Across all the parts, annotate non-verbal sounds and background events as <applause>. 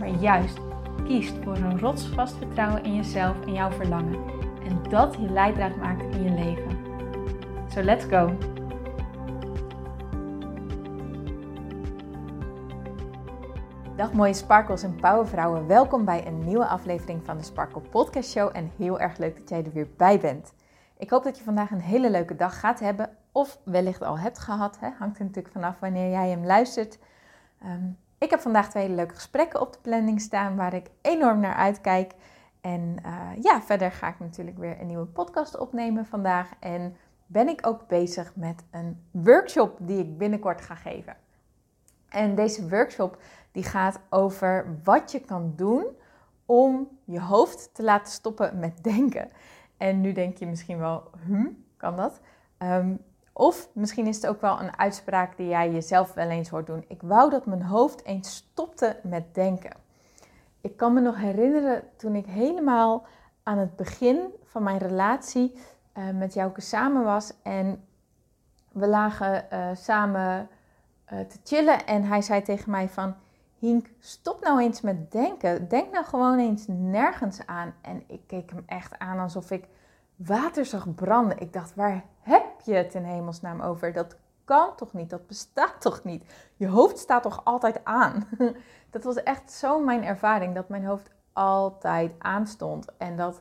maar juist kiest voor een rotsvast vertrouwen in jezelf en jouw verlangen. En dat je leidraad maakt in je leven. So let's go! Dag mooie sparkles en powervrouwen. Welkom bij een nieuwe aflevering van de Sparkle Podcast Show. En heel erg leuk dat jij er weer bij bent. Ik hoop dat je vandaag een hele leuke dag gaat hebben. Of wellicht al hebt gehad. Hè? Hangt er natuurlijk vanaf wanneer jij hem luistert. Ehm, ik heb vandaag twee leuke gesprekken op de planning staan waar ik enorm naar uitkijk. En uh, ja, verder ga ik natuurlijk weer een nieuwe podcast opnemen vandaag. En ben ik ook bezig met een workshop die ik binnenkort ga geven. En deze workshop die gaat over wat je kan doen om je hoofd te laten stoppen met denken. En nu denk je misschien wel, hm, kan dat? Um, of misschien is het ook wel een uitspraak die jij jezelf wel eens hoort doen. Ik wou dat mijn hoofd eens stopte met denken. Ik kan me nog herinneren toen ik helemaal aan het begin van mijn relatie uh, met Jouke samen was. En we lagen uh, samen uh, te chillen. En hij zei tegen mij van... Hink, stop nou eens met denken. Denk nou gewoon eens nergens aan. En ik keek hem echt aan alsof ik water zag branden. Ik dacht, waar heb je het in hemelsnaam over? Dat kan toch niet? Dat bestaat toch niet? Je hoofd staat toch altijd aan? <laughs> Dat was echt zo mijn ervaring, dat mijn hoofd altijd aanstond. En dat,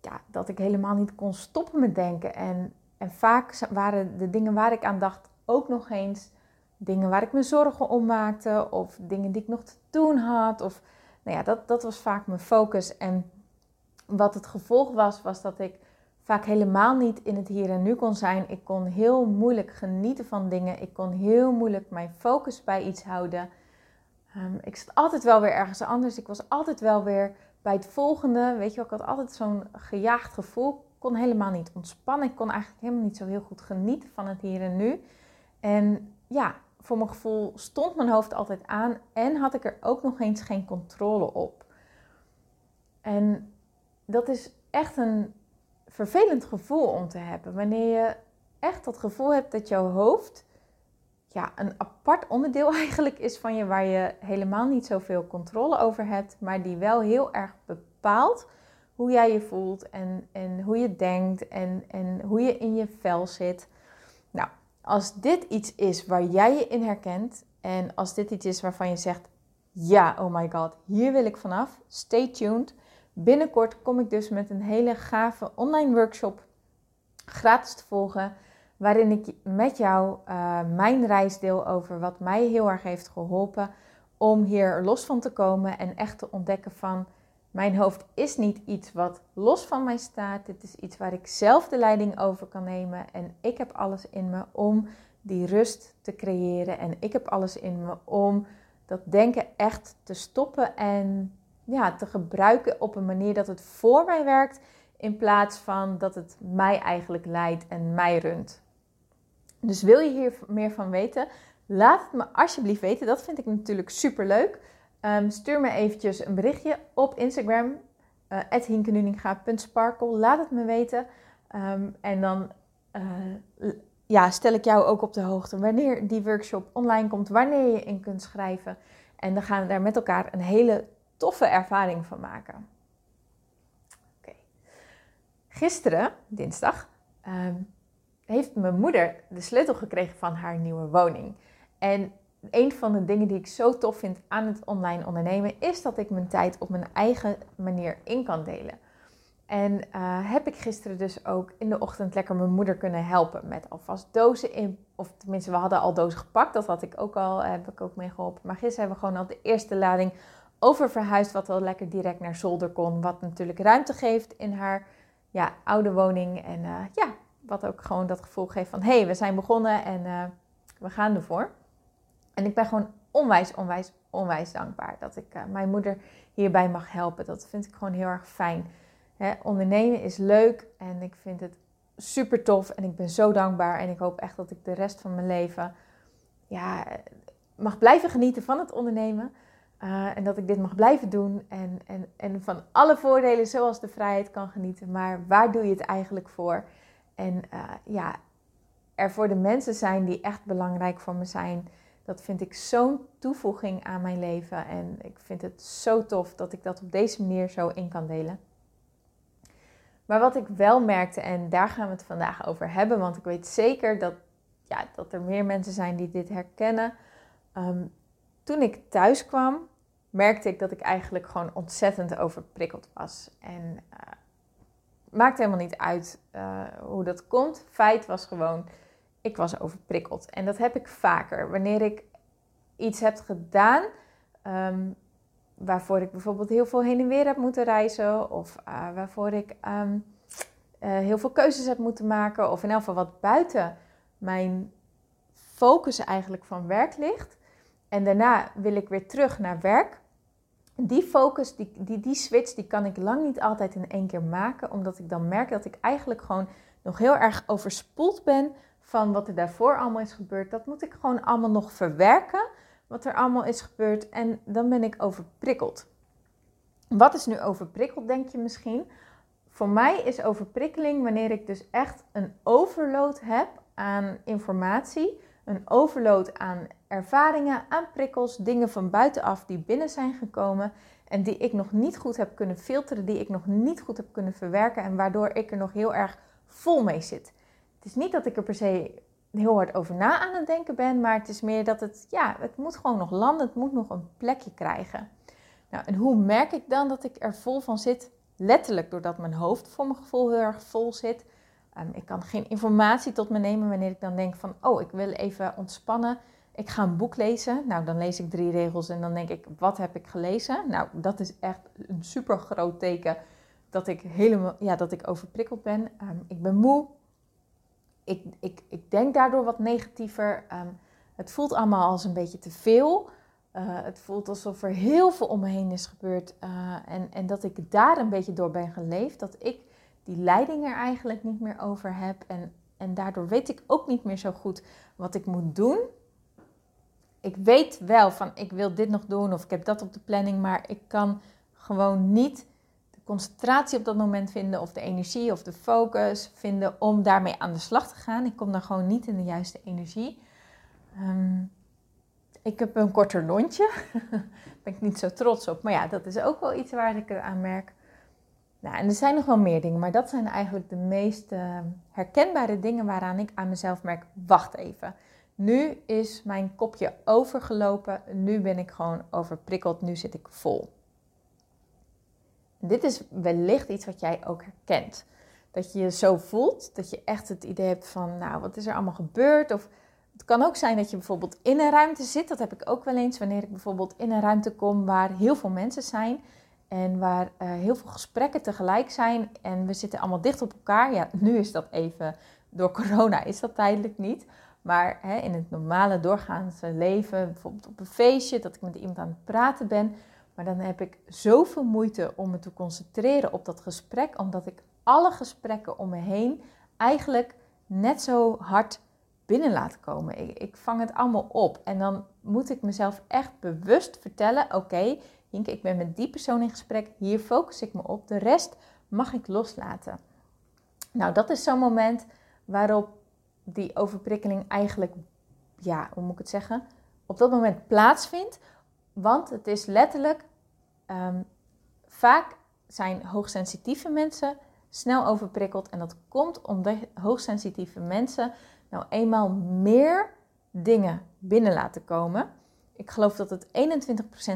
ja, dat ik helemaal niet kon stoppen met denken. En, en vaak waren de dingen waar ik aan dacht ook nog eens dingen waar ik me zorgen om maakte. Of dingen die ik nog te doen had. Of, nou ja, dat, dat was vaak mijn focus. En wat het gevolg was, was dat ik vaak helemaal niet in het hier en nu kon zijn. Ik kon heel moeilijk genieten van dingen. Ik kon heel moeilijk mijn focus bij iets houden. Um, ik zat altijd wel weer ergens anders. Ik was altijd wel weer bij het volgende. Weet je wel, ik had altijd zo'n gejaagd gevoel. Ik kon helemaal niet ontspannen. Ik kon eigenlijk helemaal niet zo heel goed genieten van het hier en nu. En ja, voor mijn gevoel stond mijn hoofd altijd aan en had ik er ook nog eens geen controle op. En dat is echt een vervelend gevoel om te hebben. Wanneer je echt dat gevoel hebt dat jouw hoofd ja, een apart onderdeel <laughs> eigenlijk is van je, waar je helemaal niet zoveel controle over hebt, maar die wel heel erg bepaalt hoe jij je voelt en, en hoe je denkt en, en hoe je in je vel zit. Nou, als dit iets is waar jij je in herkent en als dit iets is waarvan je zegt, ja, oh my god, hier wil ik vanaf, stay tuned. Binnenkort kom ik dus met een hele gave online workshop gratis te volgen. Waarin ik met jou uh, mijn reis deel over wat mij heel erg heeft geholpen om hier los van te komen en echt te ontdekken van mijn hoofd is niet iets wat los van mij staat. Dit is iets waar ik zelf de leiding over kan nemen en ik heb alles in me om die rust te creëren en ik heb alles in me om dat denken echt te stoppen en ja, te gebruiken op een manier dat het voor mij werkt, in plaats van dat het mij eigenlijk leidt en mij runt. Dus wil je hier meer van weten? Laat het me alsjeblieft weten. Dat vind ik natuurlijk super leuk. Um, stuur me eventjes een berichtje op Instagram, uh, Laat het me weten. Um, en dan uh, ja, stel ik jou ook op de hoogte wanneer die workshop online komt, wanneer je in kunt schrijven. En dan gaan we daar met elkaar een hele toffe ervaring van maken. Gisteren, dinsdag, ehm, heeft mijn moeder de sleutel gekregen van haar nieuwe woning. En een van de dingen die ik zo tof vind aan het online ondernemen is dat ik mijn tijd op mijn eigen manier in kan delen. En uh, heb ik gisteren dus ook in de ochtend lekker mijn moeder kunnen helpen met alvast dozen in. Of tenminste, we hadden al dozen gepakt. Dat had ik ook al, heb ik ook mee geholpen. Maar gisteren hebben we gewoon al de eerste lading over verhuisd, wat wel lekker direct naar zolder kon. Wat natuurlijk ruimte geeft in haar ja, oude woning. En uh, ja, wat ook gewoon dat gevoel geeft van hé, hey, we zijn begonnen en uh, we gaan ervoor. En ik ben gewoon onwijs, onwijs, onwijs dankbaar dat ik uh, mijn moeder hierbij mag helpen. Dat vind ik gewoon heel erg fijn. Ondernemen is leuk en ik vind het super tof en ik ben zo dankbaar. En ik hoop echt dat ik de rest van mijn leven ja, mag blijven genieten van het ondernemen. Uh, en dat ik dit mag blijven doen en, en, en van alle voordelen zoals de vrijheid kan genieten. Maar waar doe je het eigenlijk voor? En uh, ja, er voor de mensen zijn die echt belangrijk voor me zijn. Dat vind ik zo'n toevoeging aan mijn leven. En ik vind het zo tof dat ik dat op deze manier zo in kan delen. Maar wat ik wel merkte, en daar gaan we het vandaag over hebben, want ik weet zeker dat, ja, dat er meer mensen zijn die dit herkennen. Um, toen ik thuis kwam, merkte ik dat ik eigenlijk gewoon ontzettend overprikkeld was. En uh, maakt helemaal niet uit uh, hoe dat komt. Feit was gewoon, ik was overprikkeld. En dat heb ik vaker. Wanneer ik iets heb gedaan um, waarvoor ik bijvoorbeeld heel veel heen en weer heb moeten reizen, of uh, waarvoor ik um, heel veel keuzes heb moeten maken, of in elk geval wat buiten mijn focus eigenlijk van werk ligt. En daarna wil ik weer terug naar werk die focus, die, die, die switch, die kan ik lang niet altijd in één keer maken. Omdat ik dan merk dat ik eigenlijk gewoon nog heel erg overspoeld ben van wat er daarvoor allemaal is gebeurd. Dat moet ik gewoon allemaal nog verwerken, wat er allemaal is gebeurd. En dan ben ik overprikkeld. Wat is nu overprikkeld, denk je misschien? Voor mij is overprikkeling wanneer ik dus echt een overload heb aan informatie, een overload aan ervaringen, aan prikkels, dingen van buitenaf die binnen zijn gekomen en die ik nog niet goed heb kunnen filteren, die ik nog niet goed heb kunnen verwerken en waardoor ik er nog heel erg vol mee zit. Het is niet dat ik er per se heel hard over na aan het denken ben, maar het is meer dat het, ja, het moet gewoon nog landen, het moet nog een plekje krijgen. Nou, en hoe merk ik dan dat ik er vol van zit? Letterlijk doordat mijn hoofd voor mijn gevoel heel erg vol zit. Um, ik kan geen informatie tot me nemen wanneer ik dan denk van, oh, ik wil even ontspannen ik ga een boek lezen. Nou, dan lees ik drie regels en dan denk ik, wat heb ik gelezen? Nou, dat is echt een super groot teken dat ik helemaal, ja, dat ik overprikkeld ben. Um, ik ben moe. Ik, ik, ik denk daardoor wat negatiever. Um, het voelt allemaal als een beetje te veel. Uh, het voelt alsof er heel veel om me heen is gebeurd. Uh, en, en dat ik daar een beetje door ben geleefd. Dat ik die leiding er eigenlijk niet meer over heb. En, en daardoor weet ik ook niet meer zo goed wat ik moet doen ik weet wel van ik wil dit nog doen of ik heb dat op de planning, maar ik kan gewoon niet de concentratie op dat moment vinden of de energie of de focus vinden om daarmee aan de slag te gaan. Ik kom dan gewoon niet in de juiste energie. Um, ik heb een korter lontje. <laughs> Daar ben ik niet zo trots op. Maar ja, dat is ook wel iets waar ik aan merk. Nou, en er zijn nog wel meer dingen, maar dat zijn eigenlijk de meest uh, herkenbare dingen waaraan ik aan mezelf merk: wacht even. Nu is mijn kopje overgelopen. Nu ben ik gewoon overprikkeld. Nu zit ik vol. Dit is wellicht iets wat jij ook herkent. Dat je je zo voelt, dat je echt het idee hebt van, nou, wat is er allemaal gebeurd? Of het kan ook zijn dat je bijvoorbeeld in een ruimte zit. Dat heb ik ook wel eens wanneer ik bijvoorbeeld in een ruimte kom waar heel veel mensen zijn. En waar uh, heel veel gesprekken tegelijk zijn. En we zitten allemaal dicht op elkaar. Ja, nu is dat even, door corona is dat tijdelijk niet. Maar hè, in het normale doorgaande leven, bijvoorbeeld op een feestje, dat ik met iemand aan het praten ben. Maar dan heb ik zoveel moeite om me te concentreren op dat gesprek, omdat ik alle gesprekken om me heen eigenlijk net zo hard binnen laat komen. Ik, ik vang het allemaal op. En dan moet ik mezelf echt bewust vertellen: oké, okay, ik ben met die persoon in gesprek, hier focus ik me op, de rest mag ik loslaten. Nou, dat is zo'n moment waarop die overprikkeling eigenlijk, ja, hoe moet ik het zeggen, op dat moment plaatsvindt. Want het is letterlijk, um, vaak zijn hoogsensitieve mensen snel overprikkeld. En dat komt omdat hoogsensitieve mensen nou eenmaal meer dingen binnen laten komen. Ik geloof dat het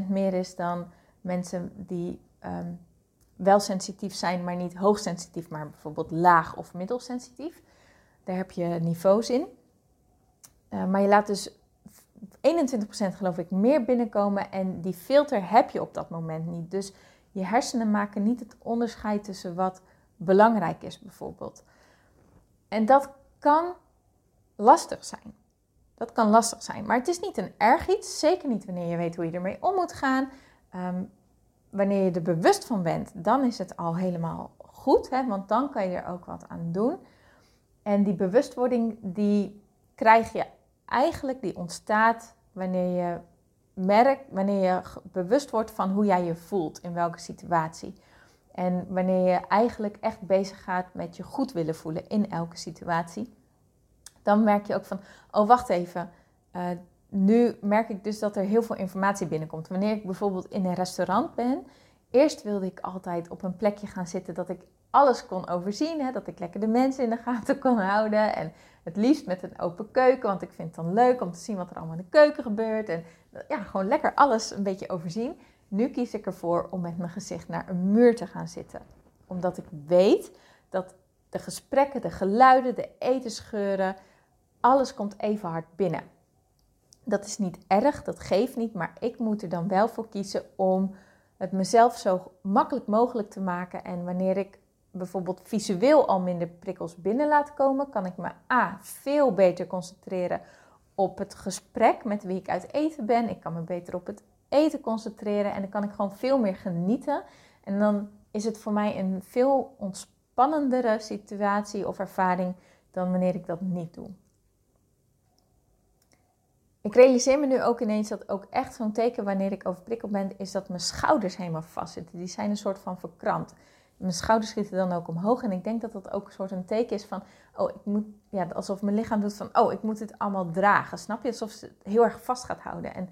21% meer is dan mensen die um, wel sensitief zijn, maar niet hoogsensitief, maar bijvoorbeeld laag of middelsensitief. Daar heb je niveaus in. Uh, maar je laat dus 21% geloof ik meer binnenkomen en die filter heb je op dat moment niet. Dus je hersenen maken niet het onderscheid tussen wat belangrijk is bijvoorbeeld. En dat kan lastig zijn. Dat kan lastig zijn, maar het is niet een erg iets. Zeker niet wanneer je weet hoe je ermee om moet gaan. Ehm, wanneer je er bewust van bent, dan is het al helemaal goed, hè? want dan kan je er ook wat aan doen. En die bewustwording, die krijg je eigenlijk, die ontstaat wanneer je merkt, wanneer je bewust wordt van hoe jij je voelt in welke situatie. En wanneer je eigenlijk echt bezig gaat met je goed willen voelen in elke situatie, dan merk je ook van, oh wacht even, uh, nu merk ik dus dat er heel veel informatie binnenkomt. Wanneer ik bijvoorbeeld in een restaurant ben, eerst wilde ik altijd op een plekje gaan zitten dat ik alles kon overzien. Hè? Dat ik lekker de mensen in de gaten kon houden. En het liefst met een open keuken, want ik vind het dan leuk om te zien wat er allemaal in de keuken gebeurt. En ja, gewoon lekker alles een beetje overzien. Nu kies ik ervoor om met mijn gezicht naar een muur te gaan zitten. Omdat ik weet dat de gesprekken, de geluiden, de etensgeuren, alles komt even hard binnen. Dat is niet erg, dat geeft niet, maar ik moet er dan wel voor kiezen om het mezelf zo makkelijk mogelijk te maken. En wanneer ik bijvoorbeeld visueel al minder prikkels binnen laat komen, kan ik me A veel beter concentreren op het gesprek met wie ik uit eten ben. Ik kan me beter op het eten concentreren en dan kan ik gewoon veel meer genieten. En dan is het voor mij een veel ontspannendere situatie of ervaring dan wanneer ik dat niet doe. Ik realiseer me nu ook ineens dat ook echt zo'n teken wanneer ik overprikkeld ben, is dat mijn schouders helemaal vastzitten. Die zijn een soort van verkrampt. Mijn schouders schieten dan ook omhoog. En ik denk dat dat ook een soort een teken is van, oh, ik moet, ja, alsof mijn lichaam doet van, oh, ik moet het allemaal dragen. Snap je? Alsof het heel erg vast gaat houden. En,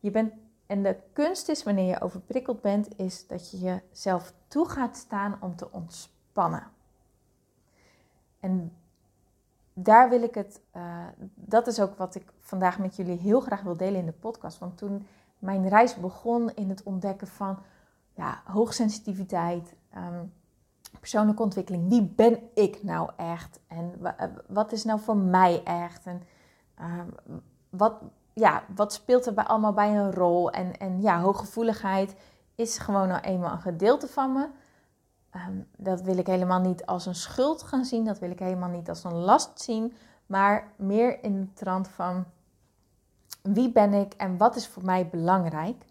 je bent, en de kunst is, wanneer je overprikkeld bent, is dat je jezelf toe gaat staan om te ontspannen. En daar wil ik het, uh, dat is ook wat ik vandaag met jullie heel graag wil delen in de podcast. Want toen mijn reis begon in het ontdekken van ja, hoogsensitiviteit, um, persoonlijke ontwikkeling. Wie ben ik nou echt? En eh, wat is nou voor mij echt? En um, wat, ja, wat speelt er bij, allemaal bij een rol? En, en ja, hooggevoeligheid is gewoon nou eenmaal een gedeelte van me. Um, dat wil ik helemaal niet als een schuld gaan zien. Dat wil ik helemaal niet als een last zien. Maar meer in de trant van wie ben ik en wat is voor mij belangrijk.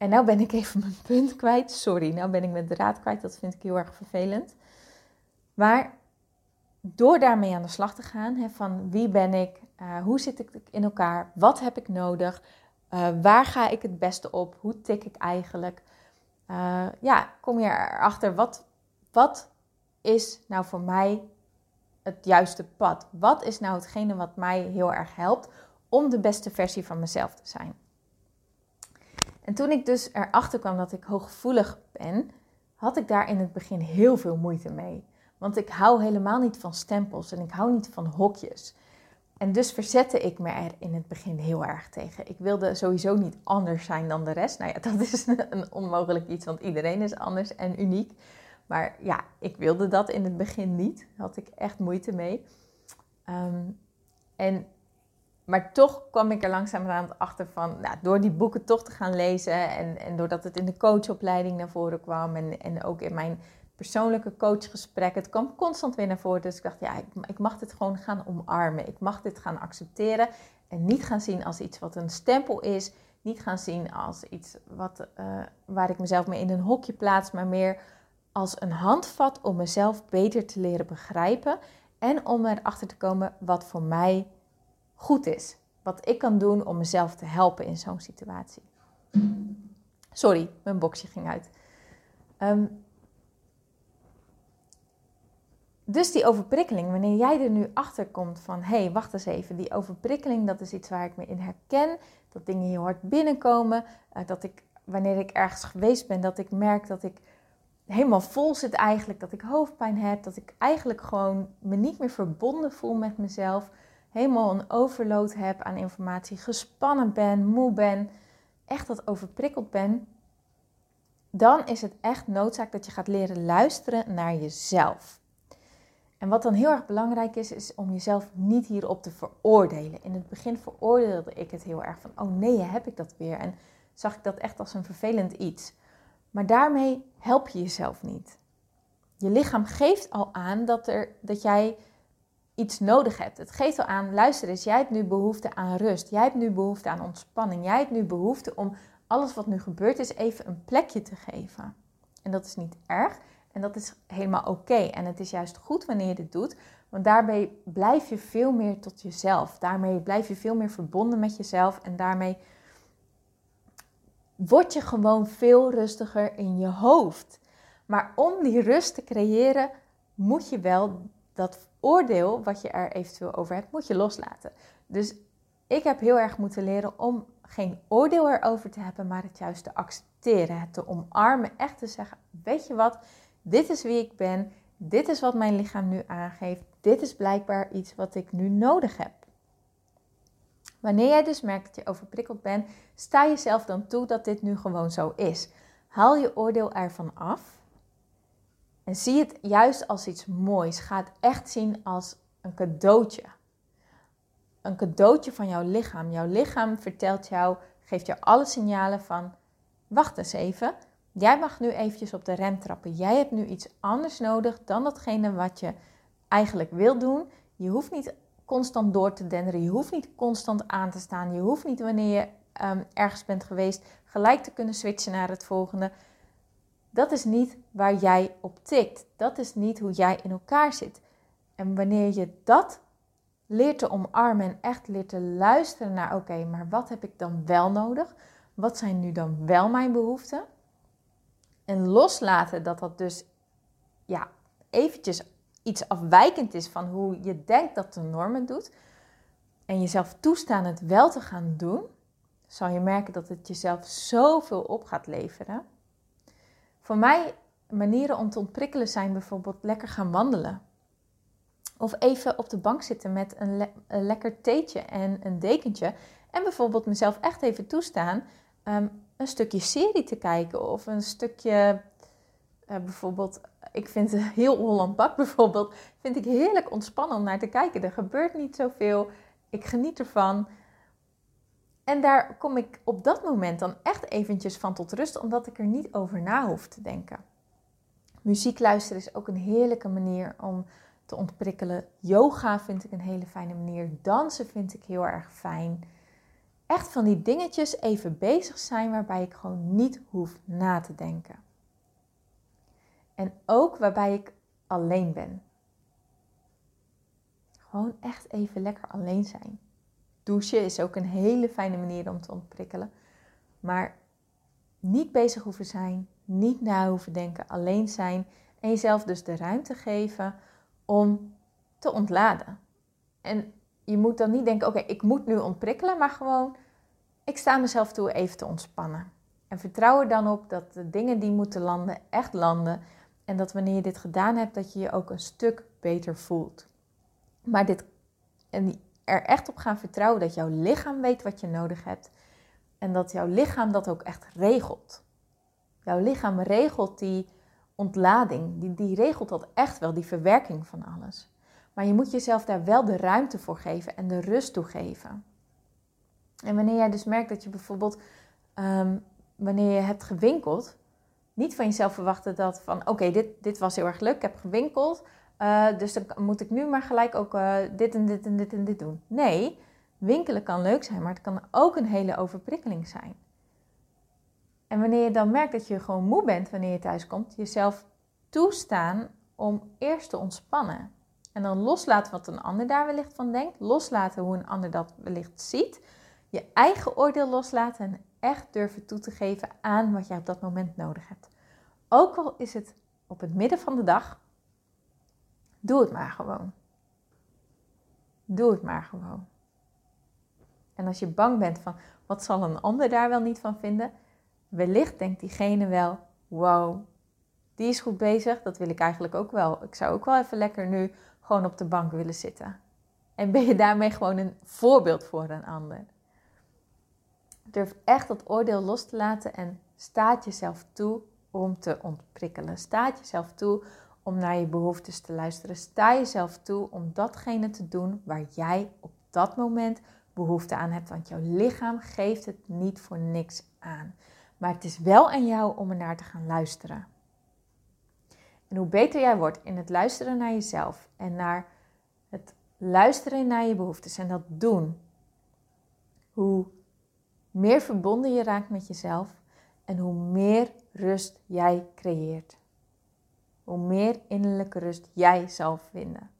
En nou ben ik even mijn punt kwijt. Sorry, nou ben ik mijn draad kwijt. Dat vind ik heel erg vervelend. Maar door daarmee aan de slag te gaan, hè, van wie ben ik, uh, hoe zit ik in elkaar, wat heb ik nodig, uh, waar ga ik het beste op, hoe tik ik eigenlijk, uh, ja, kom je erachter wat, wat is nou voor mij het juiste pad? Wat is nou hetgene wat mij heel erg helpt om de beste versie van mezelf te zijn? En toen ik dus erachter kwam dat ik hooggevoelig ben, had ik daar in het begin heel veel moeite mee. Want ik hou helemaal niet van stempels en ik hou niet van hokjes. En dus verzette ik me er in het begin heel erg tegen. Ik wilde sowieso niet anders zijn dan de rest. Nou ja, <laughs> dat is een onmogelijk iets, want iedereen is anders en uniek. Maar ja, ik wilde dat in het begin niet. Daar had ik echt moeite mee. Ehm, en maar toch kwam ik er langzamerhand achter van, nou, door die boeken toch te gaan lezen en, en doordat het in de coachopleiding naar voren kwam en, en ook in mijn persoonlijke coachgesprekken, het kwam constant weer naar voren. Dus ik dacht, ja, ik, mag dit gewoon gaan omarmen. Ik mag dit gaan accepteren en niet gaan zien als iets wat een stempel is. Niet gaan zien als iets wat, uh, waar ik mezelf mee in een hokje plaats, maar meer als een handvat om mezelf beter te leren begrijpen en om erachter te komen wat voor mij goed is. Wat ik kan doen om mezelf te helpen in zo'n situatie. Sorry, mijn boxje ging uit. Ehm, dus die overprikkeling, wanneer jij er nu achter komt van hé, hey, wacht eens even, die overprikkeling, dat is iets waar ik me in herken, dat dingen heel hard binnenkomen, uh, dat ik wanneer ik ergens geweest ben, dat ik merk dat ik helemaal vol zit eigenlijk, dat ik hoofdpijn heb, dat ik eigenlijk gewoon me niet meer verbonden voel met mezelf, helemaal een overload heb aan informatie, gespannen ben, moe ben, echt wat overprikkeld ben, dan is het echt noodzaak dat je gaat leren luisteren naar jezelf. En wat dan heel erg belangrijk is, is om jezelf niet hierop te veroordelen. In het begin veroordeelde ik het heel erg van, oh nee, heb ik dat weer? En zag ik dat echt als een vervelend iets. Maar daarmee help je jezelf niet. Je lichaam geeft al aan dat, er, dat jij iets nodig hebt. Het geeft al aan, luister eens, jij hebt nu behoefte aan rust. Jij hebt nu behoefte aan ontspanning. Jij hebt nu behoefte om alles wat nu gebeurd is even een plekje te geven. En dat is niet erg en dat is helemaal oké. En het is juist goed wanneer je dit doet, want daarmee blijf je veel meer tot jezelf. Daarmee blijf je veel meer verbonden met jezelf en daarmee word je gewoon veel rustiger in je hoofd. Maar om die rust te creëren, moet je wel dat oordeel wat je er eventueel over hebt, moet je loslaten. Dus ik heb heel erg moeten leren om geen oordeel erover te hebben, maar het juist te accepteren, het te omarmen, echt te zeggen: Weet je wat, dit is wie ik ben, dit is wat mijn lichaam nu aangeeft, dit is blijkbaar iets wat ik nu nodig heb. Wanneer jij dus merkt dat je overprikkeld bent, sta jezelf dan toe dat dit nu gewoon zo is. Haal je oordeel ervan af en zie het juist als iets moois. Ga het echt zien als een cadeautje. Een cadeautje van jouw lichaam. Jouw lichaam vertelt jou, geeft jou alle signalen van: wacht eens even. Jij mag nu eventjes op de rem trappen. Jij hebt nu iets anders nodig dan datgene wat je eigenlijk wil doen. Je hoeft niet constant door te denderen. Je hoeft niet constant aan te staan. Je hoeft niet wanneer je um, ergens bent geweest gelijk te kunnen switchen naar het volgende. Dat is niet waar jij op tikt. Dat is niet hoe jij in elkaar zit. En wanneer je dat leert te omarmen en echt leert te luisteren naar: oké, maar wat heb ik dan wel nodig? Wat zijn nu dan wel mijn behoeften? En loslaten dat dat dus ja, eventjes iets afwijkend is van hoe je denkt dat de normen doet. En jezelf toestaan het wel te gaan doen, zal je merken dat het jezelf zoveel op gaat leveren. Voor mij manieren om te ontprikkelen zijn bijvoorbeeld lekker gaan wandelen. Of even op de bank zitten met een, lekker theetje en een dekentje. En bijvoorbeeld mezelf echt even toestaan um, een stukje serie te kijken. Of een stukje, uh, bijvoorbeeld, ik vind heel Holland Bak <laughs> bijvoorbeeld, vind ik heerlijk ontspannen om naar te kijken. Er gebeurt niet zoveel. Ik geniet ervan. En daar kom ik op dat moment dan echt eventjes van tot rust, omdat ik er niet over na hoef te denken. Muziek luisteren is ook een heerlijke manier om te ontprikkelen. Yoga vind ik een hele fijne manier. Dansen vind ik heel erg fijn. Echt van die dingetjes even bezig zijn waarbij ik gewoon niet hoef na te denken. En ook waarbij ik alleen ben. Gewoon echt even lekker alleen zijn. Douchen is ook een hele fijne manier om te ontprikkelen. Maar niet bezig hoeven zijn, niet na hoeven denken, alleen zijn en jezelf dus de ruimte geven om te ontladen. En je moet dan niet denken, oké, ik moet nu ontprikkelen, maar gewoon, ik sta mezelf toe even te ontspannen. En vertrouw er dan op dat de dingen die moeten landen, echt landen. En dat wanneer je dit gedaan hebt, dat je je ook een stuk beter voelt. Maar dit, en er echt op gaan vertrouwen dat jouw lichaam weet wat je nodig hebt. En dat jouw lichaam dat ook echt regelt. Jouw lichaam regelt die ontlading, die, die regelt dat echt wel, die verwerking van alles. Maar je moet jezelf daar wel de ruimte voor geven en de rust toe geven. En wanneer jij dus merkt dat je bijvoorbeeld, ehm, wanneer je hebt gewinkeld, niet van jezelf verwachten dat van, oké, dit, dit was heel erg leuk, ik heb gewinkeld, uh, dus dan moet ik nu maar gelijk ook uh, dit en dit en dit en dit doen. Nee, winkelen kan leuk zijn, maar het kan ook een hele overprikkeling zijn. En wanneer je dan merkt dat je gewoon moe bent wanneer je thuis komt, jezelf toestaan om eerst te ontspannen. En dan loslaten wat een ander daar wellicht van denkt. Loslaten hoe een ander dat wellicht ziet. Je eigen oordeel loslaten en echt durven toe te geven aan wat jij op dat moment nodig hebt. Ook al is het op het midden van de dag, doe het maar gewoon. Doe het maar gewoon. En als je bang bent van wat zal een ander daar wel niet van vinden, wellicht denkt diegene wel: wow, die is goed bezig, dat wil ik eigenlijk ook wel. Ik zou ook wel even lekker nu gewoon op de bank willen zitten. En ben je daarmee gewoon een voorbeeld voor een ander. Durf echt dat oordeel los te laten en staat jezelf toe om te ontprikkelen. Staat jezelf toe om naar je behoeftes te luisteren. Sta jezelf toe om datgene te doen waar jij op dat moment behoefte aan hebt. Want jouw lichaam geeft het niet voor niks aan. Maar het is wel aan jou om er naar te gaan luisteren. En hoe beter jij wordt in het luisteren naar jezelf en naar het luisteren naar je behoeftes en dat doen, hoe meer verbonden je raakt met jezelf en hoe meer rust jij creëert. Hoe meer innerlijke rust jij zal vinden.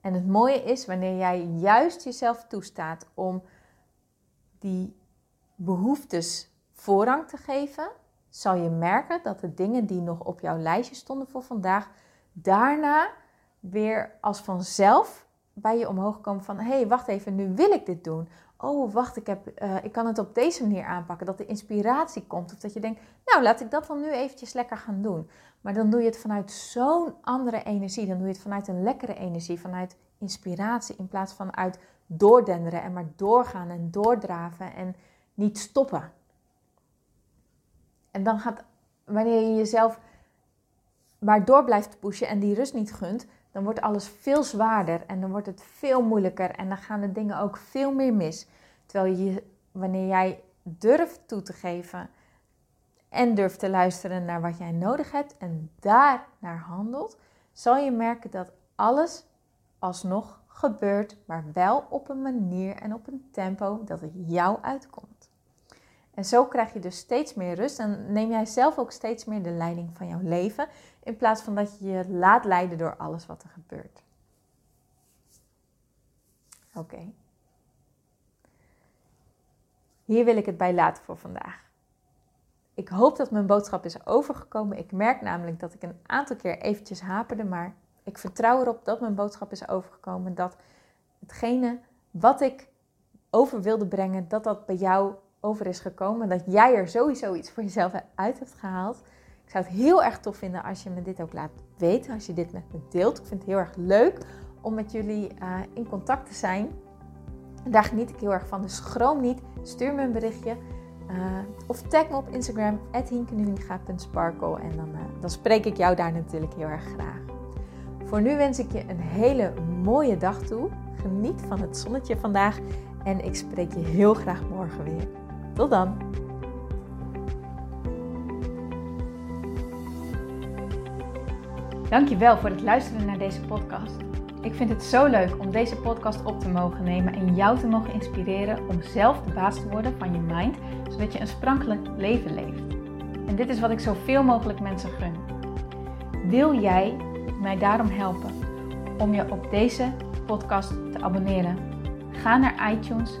En het mooie is wanneer jij juist jezelf toestaat om die behoeftes voorrang te geven, zal je merken dat de dingen die nog op jouw lijstje stonden voor vandaag, daarna weer als vanzelf bij je omhoog komen van hé, hey, wacht even, nu wil ik dit doen. Oh, wacht, ik, heb, uh, ik kan het op deze manier aanpakken. Dat de inspiratie komt. Of dat je denkt, nou, laat ik dat dan nu eventjes lekker gaan doen. Maar dan doe je het vanuit zo'n andere energie. Dan doe je het vanuit een lekkere energie, vanuit inspiratie. In plaats van uit doordenderen en maar doorgaan en doordraven en niet stoppen. En dan gaat, wanneer je jezelf maar door blijft pushen en die rust niet gunt, dan wordt alles veel zwaarder en dan wordt het veel moeilijker en dan gaan de dingen ook veel meer mis. Terwijl je, wanneer jij durft toe te geven en durft te luisteren naar wat jij nodig hebt en daar naar handelt, zal je merken dat alles alsnog gebeurt, maar wel op een manier en op een tempo dat het jou uitkomt. En zo krijg je dus steeds meer rust en neem jij zelf ook steeds meer de leiding van jouw leven in plaats van dat je je laat leiden door alles wat er gebeurt. Oké. Hier wil ik het bij laten voor vandaag. Ik hoop dat mijn boodschap is overgekomen. Ik merk namelijk dat ik een aantal keer eventjes haperde, maar ik vertrouw erop dat mijn boodschap is overgekomen. Dat hetgene wat ik over wilde brengen, dat dat bij jou over is gekomen. Dat jij er sowieso iets voor jezelf uit hebt gehaald. Ik zou het heel erg tof vinden als je me dit ook laat weten, als je dit met me deelt. Ik vind het heel erg leuk om met jullie uh, in contact te zijn. Daar geniet ik heel erg van, dus schroom niet. Stuur me een berichtje. Uh, of tag me op Instagram, hinkenuninga.sparkle. En dan, uh, dan spreek ik jou daar natuurlijk heel erg graag. Voor nu wens ik je een hele mooie dag toe. Geniet van het zonnetje vandaag. En ik spreek je heel graag morgen weer. Tot dan! Dankjewel voor het luisteren naar deze podcast. Ik vind het zo leuk om deze podcast op te mogen nemen en jou te mogen inspireren om zelf de baas te worden van je mind, zodat je een sprankelijk leven leeft. En dit is wat ik zoveel mogelijk mensen gun. Wil jij mij daarom helpen om je op deze podcast te abonneren? Ga naar iTunes,